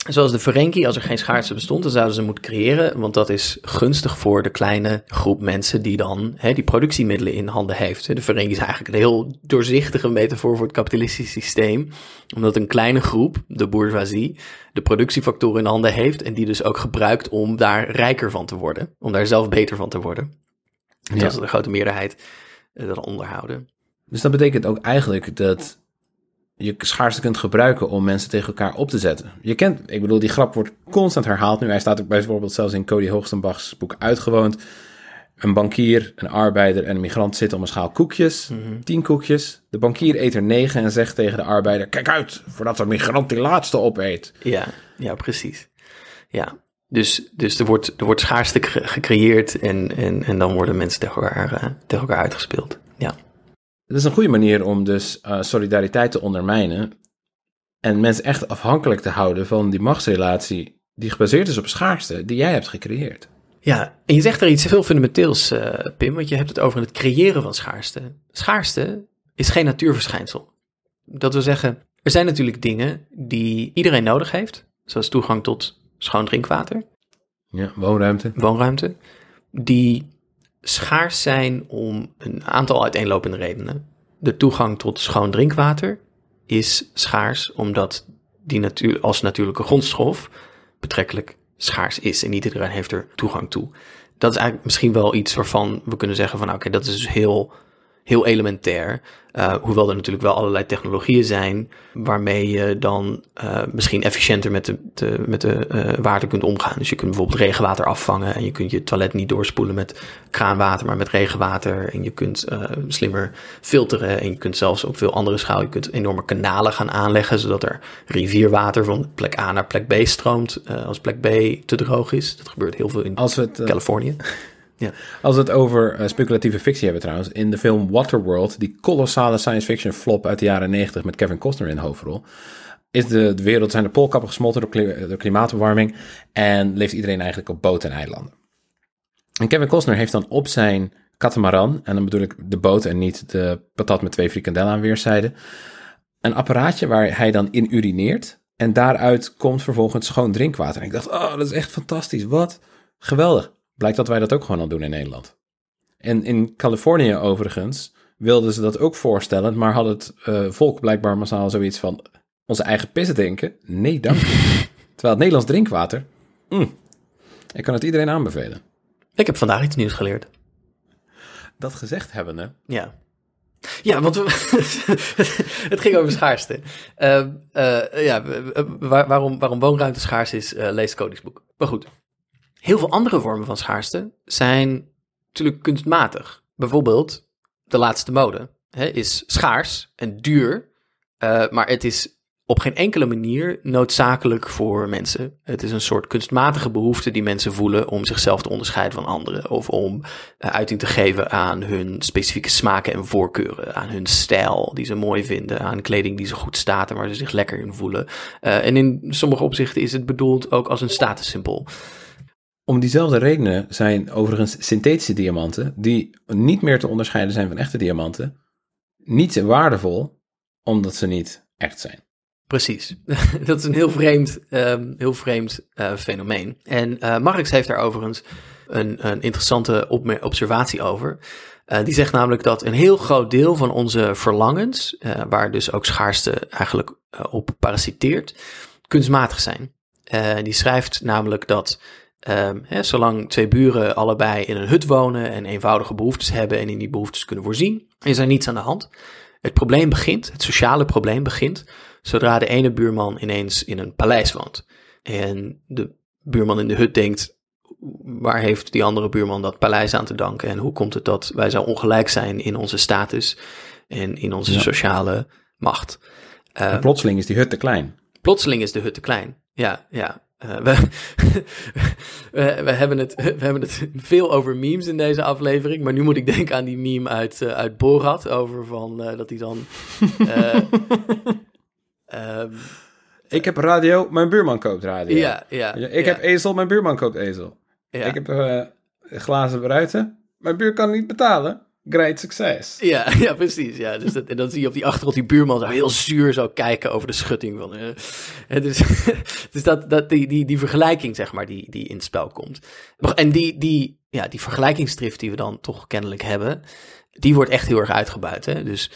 Zoals de Ferengi, als er geen schaarste bestond, dan zouden ze moeten creëren. Want dat is gunstig voor de kleine groep mensen die dan hè, die productiemiddelen in handen heeft. De Ferengi is eigenlijk een heel doorzichtige metafoor voor het kapitalistische systeem. Omdat een kleine groep, de bourgeoisie, de productiefactoren in handen heeft. En die dus ook gebruikt om daar rijker van te worden. Om daar zelf beter van te worden. En ja. dat is de grote meerderheid uh, dat onderhouden. Dus dat betekent ook eigenlijk dat je schaarste kunt gebruiken om mensen tegen elkaar op te zetten. Je kent, ik bedoel, die grap wordt constant herhaald nu. Hij staat ook bijvoorbeeld zelfs in Cody Hoogstenbachs boek Uitgewoond. Een bankier, een arbeider en een migrant zitten om een schaal koekjes. Mm Tien koekjes. De bankier eet er negen en zegt tegen de arbeider... Kijk uit, voordat de migrant die laatste opeet. Ja, ja precies. Ja, dus, dus er, wordt, er wordt schaarste gecreëerd en, en, en dan worden mensen tegen elkaar, uh, tegen elkaar uitgespeeld. Het is een goede manier om dus uh, solidariteit te ondermijnen en mensen echt afhankelijk te houden van die machtsrelatie die gebaseerd is op schaarste, die jij hebt gecreëerd. Ja, en je zegt er iets heel fundamenteels, uh, Pim, want je hebt het over het creëren van schaarste. Schaarste is geen natuurverschijnsel. Dat wil zeggen, er zijn natuurlijk dingen die iedereen nodig heeft, zoals toegang tot schoon drinkwater. Ja, woonruimte. Woonruimte. Die schaars zijn om een aantal uiteenlopende redenen. De toegang tot schoon drinkwater is schaars omdat die natuur, als natuurlijke grondstof betrekkelijk schaars is en niet iedereen heeft er toegang toe. Dat is eigenlijk misschien wel iets waarvan we kunnen zeggen van oké, dat is dus heel heel elementair. Uh, hoewel er natuurlijk wel allerlei technologieën zijn waarmee je dan uh, misschien efficiënter met de, de met de uh, water kunt omgaan. Dus je kunt bijvoorbeeld regenwater afvangen en je kunt je toilet niet doorspoelen met kraanwater, maar met regenwater. En je kunt slimmer filteren en je kunt zelfs op veel andere schaal, je kunt enorme kanalen gaan aanleggen, zodat er rivierwater van plek A naar plek B stroomt als plek B te droog is. Dat gebeurt heel veel in als we het, Californië. Ja. Als we het over uh, speculatieve fictie hebben trouwens, in de film Waterworld, die kolossale science fiction flop uit de jaren 90 met Kevin Costner in de hoofdrol, is de, wereld zijn de poolkappen gesmolten door, door klimaatverwarming en leeft iedereen eigenlijk op boten en eilanden. En Kevin Costner heeft dan op zijn katamaran, en dan bedoel ik de boot en niet de patat met twee frikandellen aan weerszijden, een apparaatje waar hij dan in urineert en daaruit komt vervolgens schoon drinkwater. En ik dacht, oh, dat is echt fantastisch, wat geweldig. Blijkt dat wij dat ook gewoon al doen in Nederland. En in Californië overigens wilden ze dat ook voorstellen, maar had het uh, volk blijkbaar massaal zoiets van onze eigen pissen denken. Nee, dank u. [LAUGHS] Terwijl het Nederlands drinkwater, mm, ik kan het iedereen aanbevelen. Ik heb vandaag iets nieuws geleerd. Dat gezegd hebben, hè? Ja. Ja, want we, [LAUGHS] het ging over schaarste. Uh, uh, ja, waar, waarom, waarom woonruimte schaars is, lees het koningsboek. Maar goed, heel veel andere vormen van schaarste zijn natuurlijk kunstmatig. Bijvoorbeeld de laatste mode hè, is schaars en duur, maar het is op geen enkele manier noodzakelijk voor mensen. Het is een soort kunstmatige behoefte die mensen voelen om zichzelf te onderscheiden van anderen. Of om uh, uiting te geven aan hun specifieke smaken en voorkeuren. Aan hun stijl die ze mooi vinden. Aan kleding die ze goed staat en waar ze zich lekker in voelen. Uh, en in sommige opzichten is het bedoeld ook als een statussymbool. Om diezelfde redenen zijn overigens synthetische diamanten, die niet meer te onderscheiden zijn van echte diamanten, niet waardevol, omdat ze niet echt zijn. Precies. [LAUGHS] dat is een heel vreemd, um, heel vreemd uh, fenomeen. En uh, Marx heeft daar overigens een, een interessante observatie over. Uh, die zegt namelijk dat een heel groot deel van onze verlangens, waar dus ook schaarste eigenlijk op parasiteert, kunstmatig zijn. die schrijft namelijk dat um, hè, zolang twee buren allebei in een hut wonen en eenvoudige behoeftes hebben en in die behoeftes kunnen voorzien, is er niets aan de hand. Het probleem begint, het sociale probleem begint, zodra de ene buurman ineens in een paleis woont. En de buurman in de hut denkt, waar heeft die andere buurman dat paleis aan te danken? En hoe komt het dat wij zo ongelijk zijn in onze status en in onze sociale macht? Uh, plotseling is die hut te klein. Plotseling is de hut te klein. Ja, ja. Uh, we, [LAUGHS] we, we, hebben het, [LAUGHS] we hebben het veel over memes in deze aflevering. Maar nu moet ik denken aan die meme uit, uh, uit Borat. Over van uh, dat hij dan. Um, [LAUGHS] ik heb radio, mijn buurman koopt radio. Ja, ja. Ik heb ezel, mijn buurman koopt ezel. Ja. Ik heb glazen buiten, mijn buur kan niet betalen. Great succes. Ja, [LAUGHS] ja precies. Ja. Dus dat, en dan zie je op die achtergrond die buurman zo heel zuur zo kijken over de schutting. Van, uh, dus [LAUGHS] dus dat, dat, die, die, die vergelijking, zeg maar, die, die in het spel komt. En die, die, ja, die vergelijkingsdrift die we dan toch kennelijk hebben, die wordt echt heel erg uitgebuit. Hè? Dus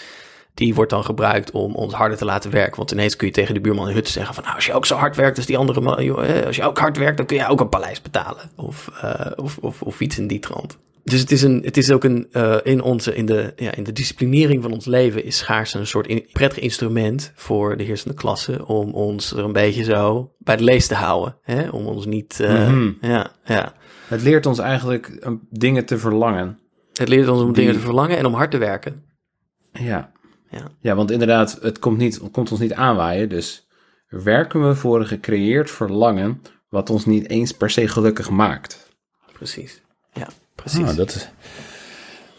die wordt dan gebruikt om ons harder te laten werken. Want ineens kun je tegen de buurman in hut zeggen van... nou, als je ook zo hard werkt als die andere man... Als je ook hard werkt, dan kun je ook een paleis betalen. Of, uh, of, of, of iets in die trant. Dus het is, een, het is ook een, uh, in, onze, in, de, ja, in de disciplinering van ons leven is schaarste een soort in, prettig instrument voor de heersende klasse om ons er een beetje zo bij de lees te houden. Hè? Om ons niet, uh, mm -hmm. ja, ja. Het leert ons eigenlijk dingen te verlangen. Het leert ons om Die... dingen te verlangen en om hard te werken. Ja, ja. ja, want inderdaad, het komt, niet, komt ons niet aanwaaien. Dus werken we voor een gecreëerd verlangen wat ons niet eens per se gelukkig maakt. Precies. Precies. Ah, dat, is,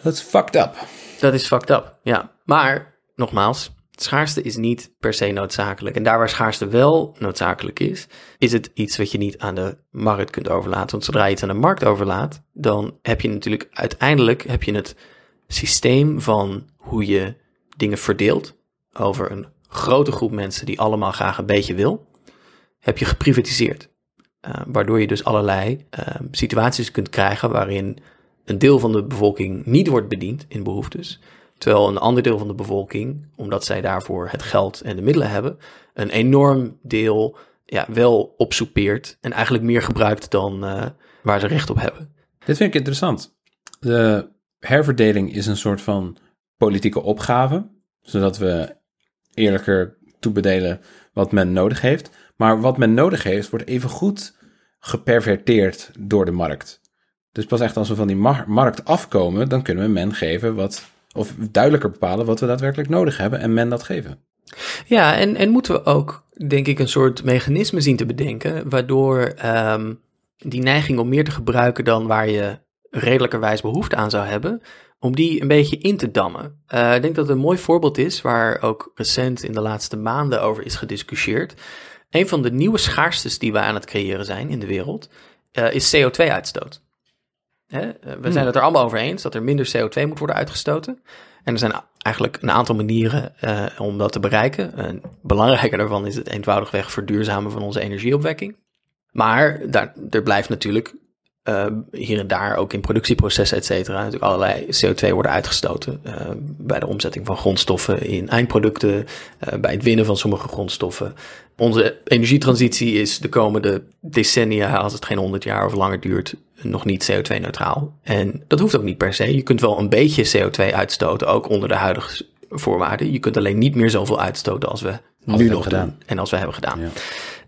dat is fucked up. Dat is fucked up, ja. Maar, nogmaals, schaarste is niet per se noodzakelijk. En daar waar schaarste wel noodzakelijk is, is het iets wat je niet aan de markt kunt overlaten. Want zodra je het aan de markt overlaat, dan heb je natuurlijk uiteindelijk heb je het systeem van hoe je dingen verdeeld over een grote groep mensen die allemaal graag een beetje wil, heb je geprivatiseerd. Uh, waardoor je dus allerlei uh, situaties kunt krijgen waarin een deel van de bevolking niet wordt bediend in behoeftes, terwijl een ander deel van de bevolking, omdat zij daarvoor het geld en de middelen hebben, een enorm deel ja, wel opsoepeert en eigenlijk meer gebruikt dan uh, waar ze recht op hebben. Dit vind ik interessant. De herverdeling is een soort van politieke opgave, zodat we eerlijker toebedelen wat men nodig heeft. Maar wat men nodig heeft, wordt even goed geperverteerd door de markt. Dus pas echt als we van die markt afkomen, dan kunnen we men geven wat, of duidelijker bepalen wat we daadwerkelijk nodig hebben en men dat geven. Ja, en, en moeten we ook, denk ik, een soort mechanisme zien te bedenken, waardoor um, die neiging om meer te gebruiken dan waar je redelijkerwijs behoefte aan zou hebben, om die een beetje in te dammen. Uh, ik denk dat het een mooi voorbeeld is, waar ook recent in de laatste maanden over is gediscussieerd. Een van de nieuwe schaarstes die we aan het creëren zijn in de wereld, uh, is CO2-uitstoot. Hè? Eh, we zijn het er allemaal over eens dat er minder CO2 moet worden uitgestoten. En er zijn eigenlijk een aantal manieren uh, om dat te bereiken. En belangrijker daarvan is het eenvoudigweg verduurzamen van onze energieopwekking. Maar daar, er blijft natuurlijk uh, hier en daar ook in productieprocessen, et cetera, natuurlijk allerlei CO2 worden uitgestoten. Uh, bij de omzetting van grondstoffen in eindproducten, uh, bij het winnen van sommige grondstoffen. Onze energietransitie is de komende decennia, als het geen 100 jaar of langer duurt, nog niet CO2-neutraal. En dat hoeft ook niet per se. Je kunt wel een beetje CO2 uitstoten, ook onder de huidige voorwaarden. Je kunt alleen niet meer zoveel uitstoten als we als nu nog gedaan. doen en als we hebben gedaan. Ja.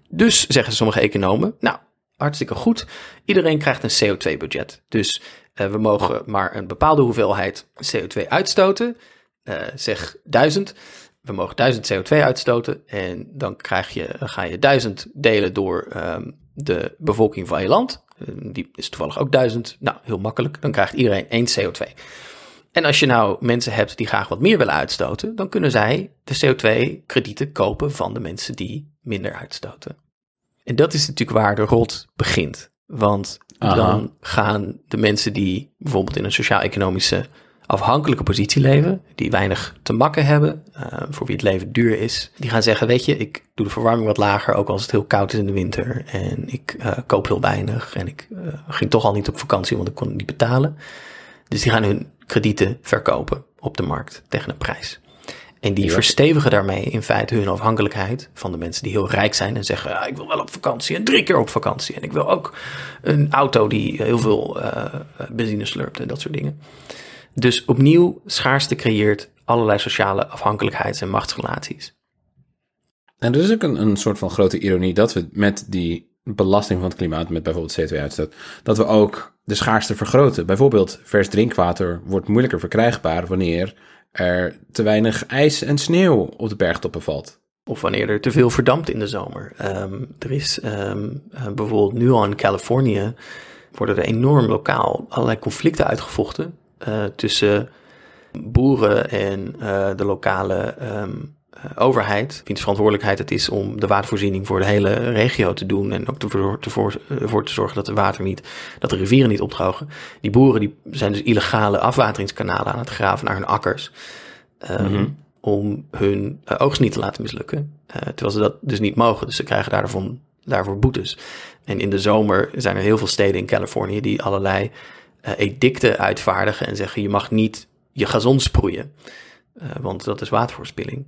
Dus zeggen sommige economen, nou, hartstikke goed. Iedereen krijgt een CO2-budget. Dus uh, we mogen maar een bepaalde hoeveelheid CO2 uitstoten. Uh, zeg 1000. We mogen 1000 CO2 uitstoten. En dan krijg je, ga je 1000 delen door um, de bevolking van je land. Uh, die is toevallig ook 1000. Nou, heel makkelijk. Dan krijgt iedereen één CO2. En als je nou mensen hebt die graag wat meer willen uitstoten, dan kunnen zij de CO2-kredieten kopen van de mensen die minder uitstoten. En dat is natuurlijk waar de rot begint. Want Aha. dan gaan de mensen die bijvoorbeeld in een sociaal-economische afhankelijke positie leven, die weinig te makken hebben, uh, voor wie het leven duur is, die gaan zeggen, weet je, ik doe de verwarming wat lager, ook als het heel koud is in de winter, en ik uh, koop heel weinig, en ik uh, ging toch al niet op vakantie, want ik kon het niet betalen. Dus die gaan hun kredieten verkopen op de markt tegen een prijs. En die Ja. verstevigen daarmee in feite hun afhankelijkheid van de mensen die heel rijk zijn en zeggen: ah, Ik wil wel op vakantie en drie keer op vakantie. En ik wil ook een auto die heel veel uh, benzine slurpt en dat soort dingen. Dus opnieuw, schaarste creëert allerlei sociale afhankelijkheids- en machtsrelaties. En er is ook een, een soort van grote ironie dat we met die belasting van het klimaat, met bijvoorbeeld CO2-uitstoot, dat we ook de schaarste vergroten. Bijvoorbeeld vers drinkwater wordt moeilijker verkrijgbaar wanneer er te weinig ijs en sneeuw op de bergtoppen valt. Of wanneer er te veel verdampt in de zomer. Um, er is um, bijvoorbeeld nu al in Californië worden er enorm lokaal allerlei conflicten uitgevochten uh, tussen boeren en uh, de lokale um, overheid. Wiens verantwoordelijkheid het is om de watervoorziening voor de hele regio te doen. En ook ervoor te, voor, ervoor te zorgen dat de water niet, dat de rivieren niet opdrogen. Die boeren die zijn dus illegale afwateringskanalen aan het graven naar hun akkers. Um, mm -hmm om hun uh, oogst niet te laten mislukken. Uh, terwijl ze dat dus niet mogen. Dus ze krijgen daarvoor, daarvoor boetes. En in de zomer zijn er heel veel steden in Californië die allerlei uh, edicten uitvaardigen en zeggen je mag niet je gazon sproeien. Want dat is waterverspilling.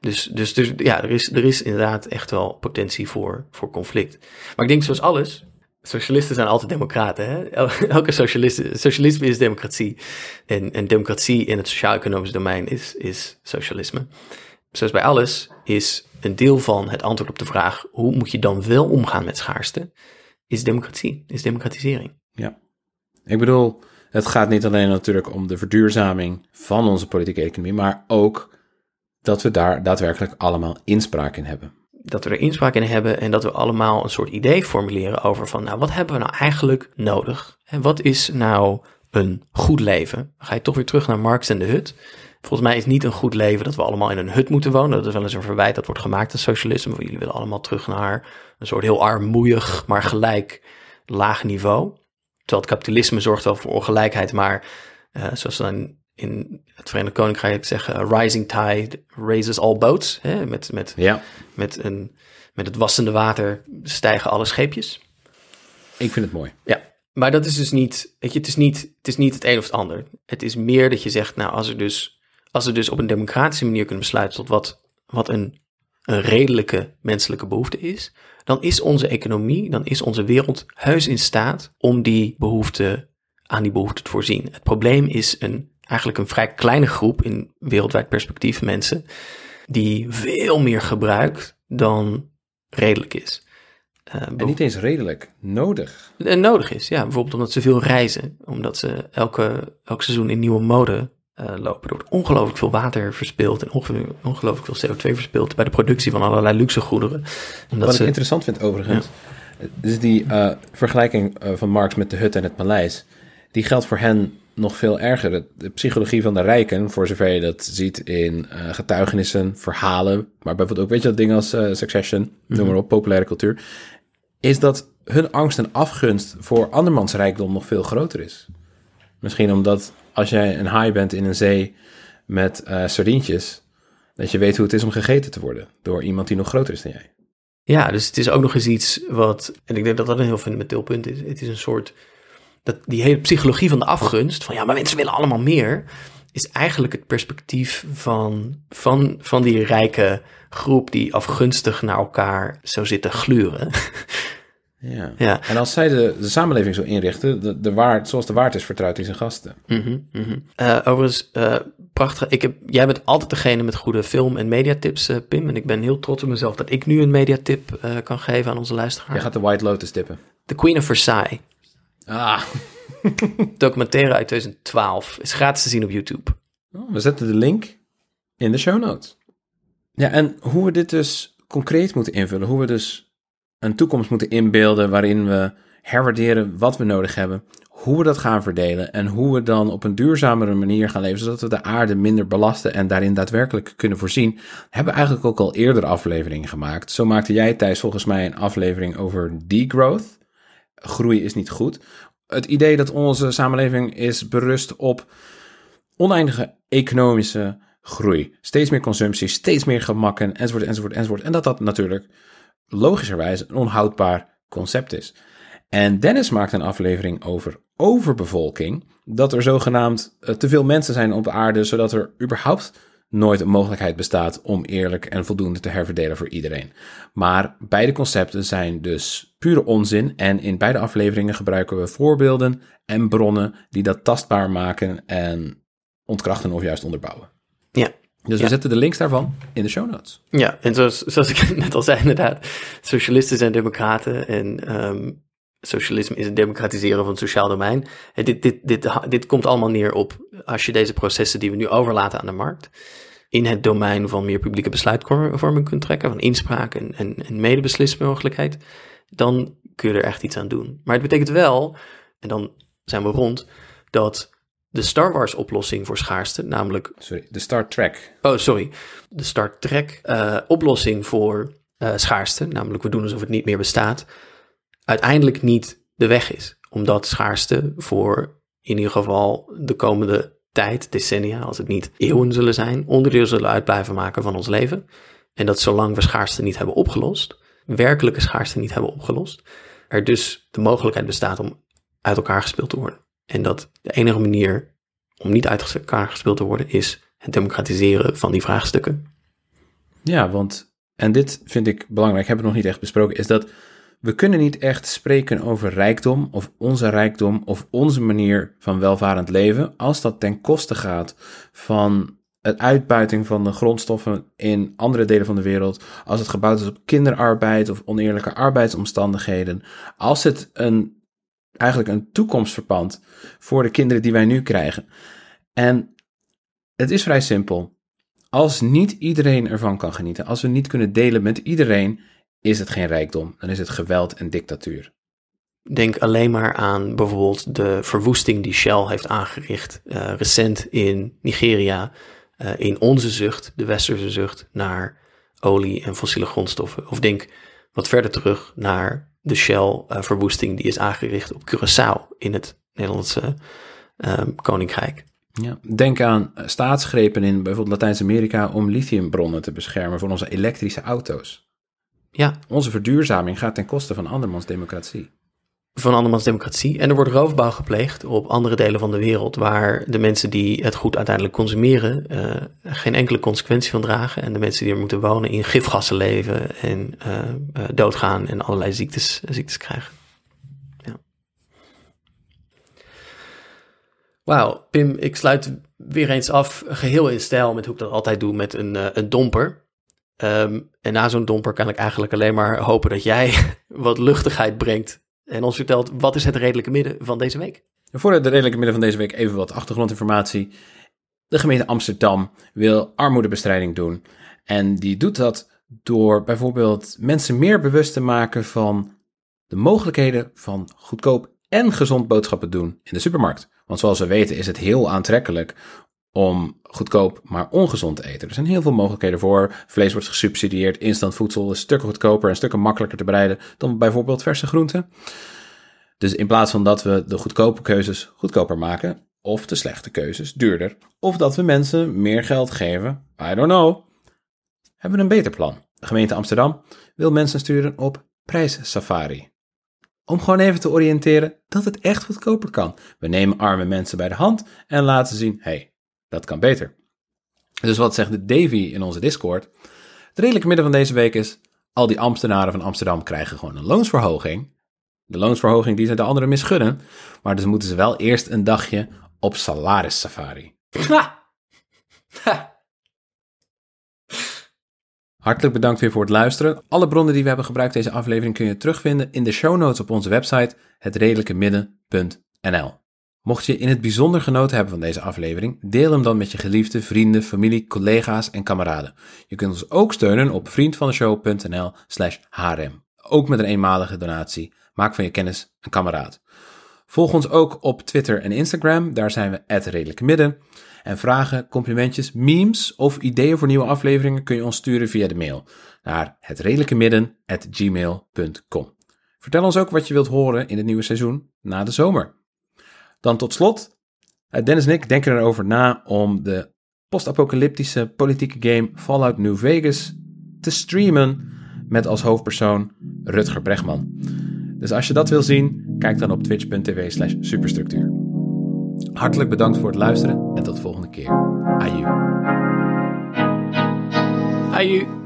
Dus, dus, dus ja, er is, er is inderdaad echt wel potentie voor, voor conflict. Maar ik denk zoals alles, Socialisten zijn altijd democraten. Hè? [LAUGHS] Elke socialist, socialisme is democratie. En, en democratie in het sociaal-economisch domein is, is socialisme. Zoals bij alles is een deel van het antwoord op de vraag: hoe moet je dan wel omgaan met schaarste? Is democratie, is democratisering. Ja, ik bedoel, het gaat niet alleen natuurlijk om de verduurzaming van onze politieke economie, maar ook dat we daar daadwerkelijk allemaal inspraak in hebben dat we er inspraak in hebben en dat we allemaal een soort idee formuleren over van, nou, wat hebben we nou eigenlijk nodig? En wat is nou een goed leven? Dan ga je toch weer terug naar Marx en de hut. Volgens mij is niet een goed leven dat we allemaal in een hut moeten wonen. Dat is wel eens een verwijt dat wordt gemaakt aan socialisme. Jullie willen allemaal terug naar een soort heel armoeig, maar gelijk laag niveau. Terwijl het kapitalisme zorgt wel voor ongelijkheid, maar uh, zoals dan in het Verenigd Koninkrijk zeggen, rising tide raises all boats. Hè? Met, met, ja. met, een, met het wassende water stijgen alle scheepjes. Ik vind het mooi. Ja, maar dat is dus niet, weet je, het is niet het, is niet het een of het ander. Het is meer dat je zegt, nou, als er dus, als we dus op een democratische manier kunnen besluiten tot wat, wat een, een redelijke menselijke behoefte is, dan is onze economie, dan is onze wereld heus in staat om die behoefte, aan die behoefte te voorzien. Het probleem is een eigenlijk een vrij kleine groep in wereldwijd perspectief mensen die veel meer gebruikt dan redelijk is. Uh, en niet eens redelijk, nodig. En nodig is, ja. Bijvoorbeeld omdat ze veel reizen, omdat ze elke, elk seizoen in nieuwe mode uh, lopen. Er wordt ongelooflijk veel water verspild en onge ongelooflijk veel CO2 verspild bij de productie van allerlei luxe goederen. Omdat Wat ik interessant vind overigens, ja. is die uh, vergelijking van Marx met de hut en het paleis. Die geldt voor hen nog veel erger. De psychologie van de rijken, voor zover je dat ziet in uh, getuigenissen, verhalen, maar bijvoorbeeld ook, weet je, dat ding als uh, Succession, mm -hmm. noem maar op, populaire cultuur, is dat hun angst en afgunst voor andermans rijkdom nog veel groter is. Misschien omdat als jij een haai bent in een zee met uh, sardientjes, dat je weet hoe het is om gegeten te worden door iemand die nog groter is dan jij. Ja, dus het is ook nog eens iets wat, en ik denk dat dat een heel fundamenteel punt is. Het is een soort, dat die hele psychologie van de afgunst, van ja, maar mensen willen allemaal meer, is eigenlijk het perspectief van, van, van die rijke groep die afgunstig naar elkaar zou zitten gluren. [LAUGHS] Ja. ja. En als zij de, de samenleving zo inrichten, de, de waard, zoals de waard is, vertrouwt hij zijn gasten. Mm -hmm, overigens, uh, prachtig. Ik heb, jij bent altijd degene met goede film- en mediatips, uh, Pim. En ik ben heel trots op mezelf dat ik nu een mediatip kan geven aan onze luisteraar. Jij gaat de White Lotus tippen. The Queen of Versailles. Ah. [LAUGHS] Documentaire uit 2012. Is gratis te zien op YouTube. Oh, we zetten de link in de show notes. Ja, en hoe we dit dus concreet moeten invullen, hoe we dus een toekomst moeten inbeelden waarin we herwaarderen wat we nodig hebben, hoe we dat gaan verdelen en hoe we dan op een duurzamere manier gaan leven, zodat we de aarde minder belasten en daarin daadwerkelijk kunnen voorzien, hebben we eigenlijk ook al eerder afleveringen gemaakt. Zo maakte jij Thijs volgens mij een aflevering over degrowth. Groei is niet goed. Het idee dat onze samenleving is berust op oneindige economische groei. Steeds meer consumptie, steeds meer gemakken, enzovoort, enzovoort, enzovoort. En dat dat natuurlijk logischerwijs een onhoudbaar concept is. En Dennis maakt een aflevering over overbevolking. Dat er zogenaamd eh, te veel mensen zijn op aarde, zodat er überhaupt nooit een mogelijkheid bestaat om eerlijk en voldoende te herverdelen voor iedereen. Maar beide concepten zijn dus pure onzin en in beide afleveringen gebruiken we voorbeelden en bronnen die dat tastbaar maken en ontkrachten of juist onderbouwen. Ja. Dus we zetten de links daarvan in de show notes. Ja, en zoals, zoals ik [LAUGHS] net al zei, inderdaad, socialisten zijn democraten en um, socialisme is het democratiseren van het sociaal domein. Dit, dit, dit, dit komt allemaal neer op, als je deze processen die we nu overlaten aan de markt, in het domein van meer publieke besluitvorming kunt trekken, van inspraak en, en, en medebeslismogelijkheid, dan kun je er echt iets aan doen. Maar het betekent wel, en dan zijn we rond, dat de Star Wars oplossing voor schaarste, namelijk... Sorry, de Star Trek. Oh, sorry. De Star Trek uh, oplossing voor uh, schaarste, namelijk we doen alsof het niet meer bestaat, uiteindelijk niet de weg is. Omdat schaarste voor in ieder geval de komende tijd, decennia, als het niet eeuwen zullen zijn, onderdeel zullen uit blijven maken van ons leven. En dat zolang we schaarste niet hebben opgelost, werkelijke schaarste niet hebben opgelost, er dus de mogelijkheid bestaat om uit elkaar gespeeld te worden. En dat de enige manier om niet uit elkaar gespeeld te worden is het democratiseren van die vraagstukken. Ja, want, en dit vind ik belangrijk, hebben we nog niet echt besproken, is dat we kunnen niet echt spreken over rijkdom of onze rijkdom of onze manier van welvarend leven als dat ten koste gaat van het uitbuiting van de grondstoffen in andere delen van de wereld, als het gebouwd is op kinderarbeid of oneerlijke arbeidsomstandigheden, als het een, eigenlijk een toekomst verpand voor de kinderen die wij nu krijgen. En het is vrij simpel. Als niet iedereen ervan kan genieten, als we niet kunnen delen met iedereen, is het geen rijkdom, dan is het geweld en dictatuur. Denk alleen maar aan bijvoorbeeld de verwoesting die Shell heeft aangericht uh, recent in Nigeria, uh, in onze zucht, de westerse zucht, naar olie en fossiele grondstoffen. Of denk wat verder terug naar de Shell-verwoesting uh, die is aangericht op Curaçao in het Nederlandse Koninkrijk. Ja, denk aan staatsgrepen in bijvoorbeeld Latijns-Amerika om lithiumbronnen te beschermen voor onze elektrische auto's. Ja. Onze verduurzaming gaat ten koste van andermans democratie. Van andermans democratie. En er wordt roofbouw gepleegd op andere delen van de wereld, waar de mensen die het goed uiteindelijk consumeren uh, geen enkele consequentie van dragen. En de mensen die er moeten wonen in gifgassen leven en uh, uh, doodgaan en allerlei ziektes, ziektes krijgen. Wauw, Pim, ik sluit weer eens af, geheel in stijl met hoe ik dat altijd doe met een, een domper. Um, en na zo'n domper kan ik eigenlijk alleen maar hopen dat jij [LAUGHS] wat luchtigheid brengt en ons vertelt wat is het redelijke midden van deze week. Voor het redelijke midden van deze week even wat achtergrondinformatie. De gemeente Amsterdam wil armoedebestrijding doen. En die doet dat door bijvoorbeeld mensen meer bewust te maken van de mogelijkheden van goedkoop en gezond boodschappen doen in de supermarkt. Want zoals we weten is het heel aantrekkelijk om goedkoop maar ongezond te eten. Er zijn heel veel mogelijkheden voor. Vlees wordt gesubsidieerd, instant voedsel is stukken goedkoper en stukken makkelijker te bereiden dan bijvoorbeeld verse groenten. Dus in plaats van dat we de goedkope keuzes goedkoper maken, of de slechte keuzes duurder, of dat we mensen meer geld geven, I don't know, hebben we een beter plan. De gemeente Amsterdam wil mensen sturen op prijssafari. Om gewoon even te oriënteren dat het echt goedkoper kan. We nemen arme mensen bij de hand en laten zien, hey, dat kan beter. Dus wat zegt Davy in onze Discord? Het redelijke midden van deze week is, al die ambtenaren van Amsterdam krijgen gewoon een loonsverhoging. De loonsverhoging die ze de anderen misgunnen, maar dus moeten ze wel eerst een dagje op salarissafari. Ha! Ha! Hartelijk bedankt weer voor het luisteren. Alle bronnen die we hebben gebruikt deze aflevering kun je terugvinden in de show notes op onze website hetredelijkemidden.nl. Mocht je in het bijzonder genoten hebben van deze aflevering, deel hem dan met je geliefde, vrienden, familie, collega's en kameraden. Je kunt ons ook steunen op vriendvandeshow.nl slash hrm. Ook met een eenmalige donatie. Maak van je kennis een kameraad. Volg ons ook op Twitter en Instagram, daar zijn we redelijke midden. En vragen, complimentjes, memes of ideeën voor nieuwe afleveringen kun je ons sturen via de mail naar hetredelijkemidden.gmail.com. Vertel ons ook wat je wilt horen in het nieuwe seizoen na de zomer. Dan tot slot, eh, Dennis en ik denken erover na om de post-apocalyptische politieke game Fallout New Vegas te streamen met als hoofdpersoon Rutger Bregman. Dus als je dat wil zien, kijk dan op twitch.tv slash superstructuur. Hartelijk bedankt voor het luisteren en tot de volgende keer. Aju. Aju.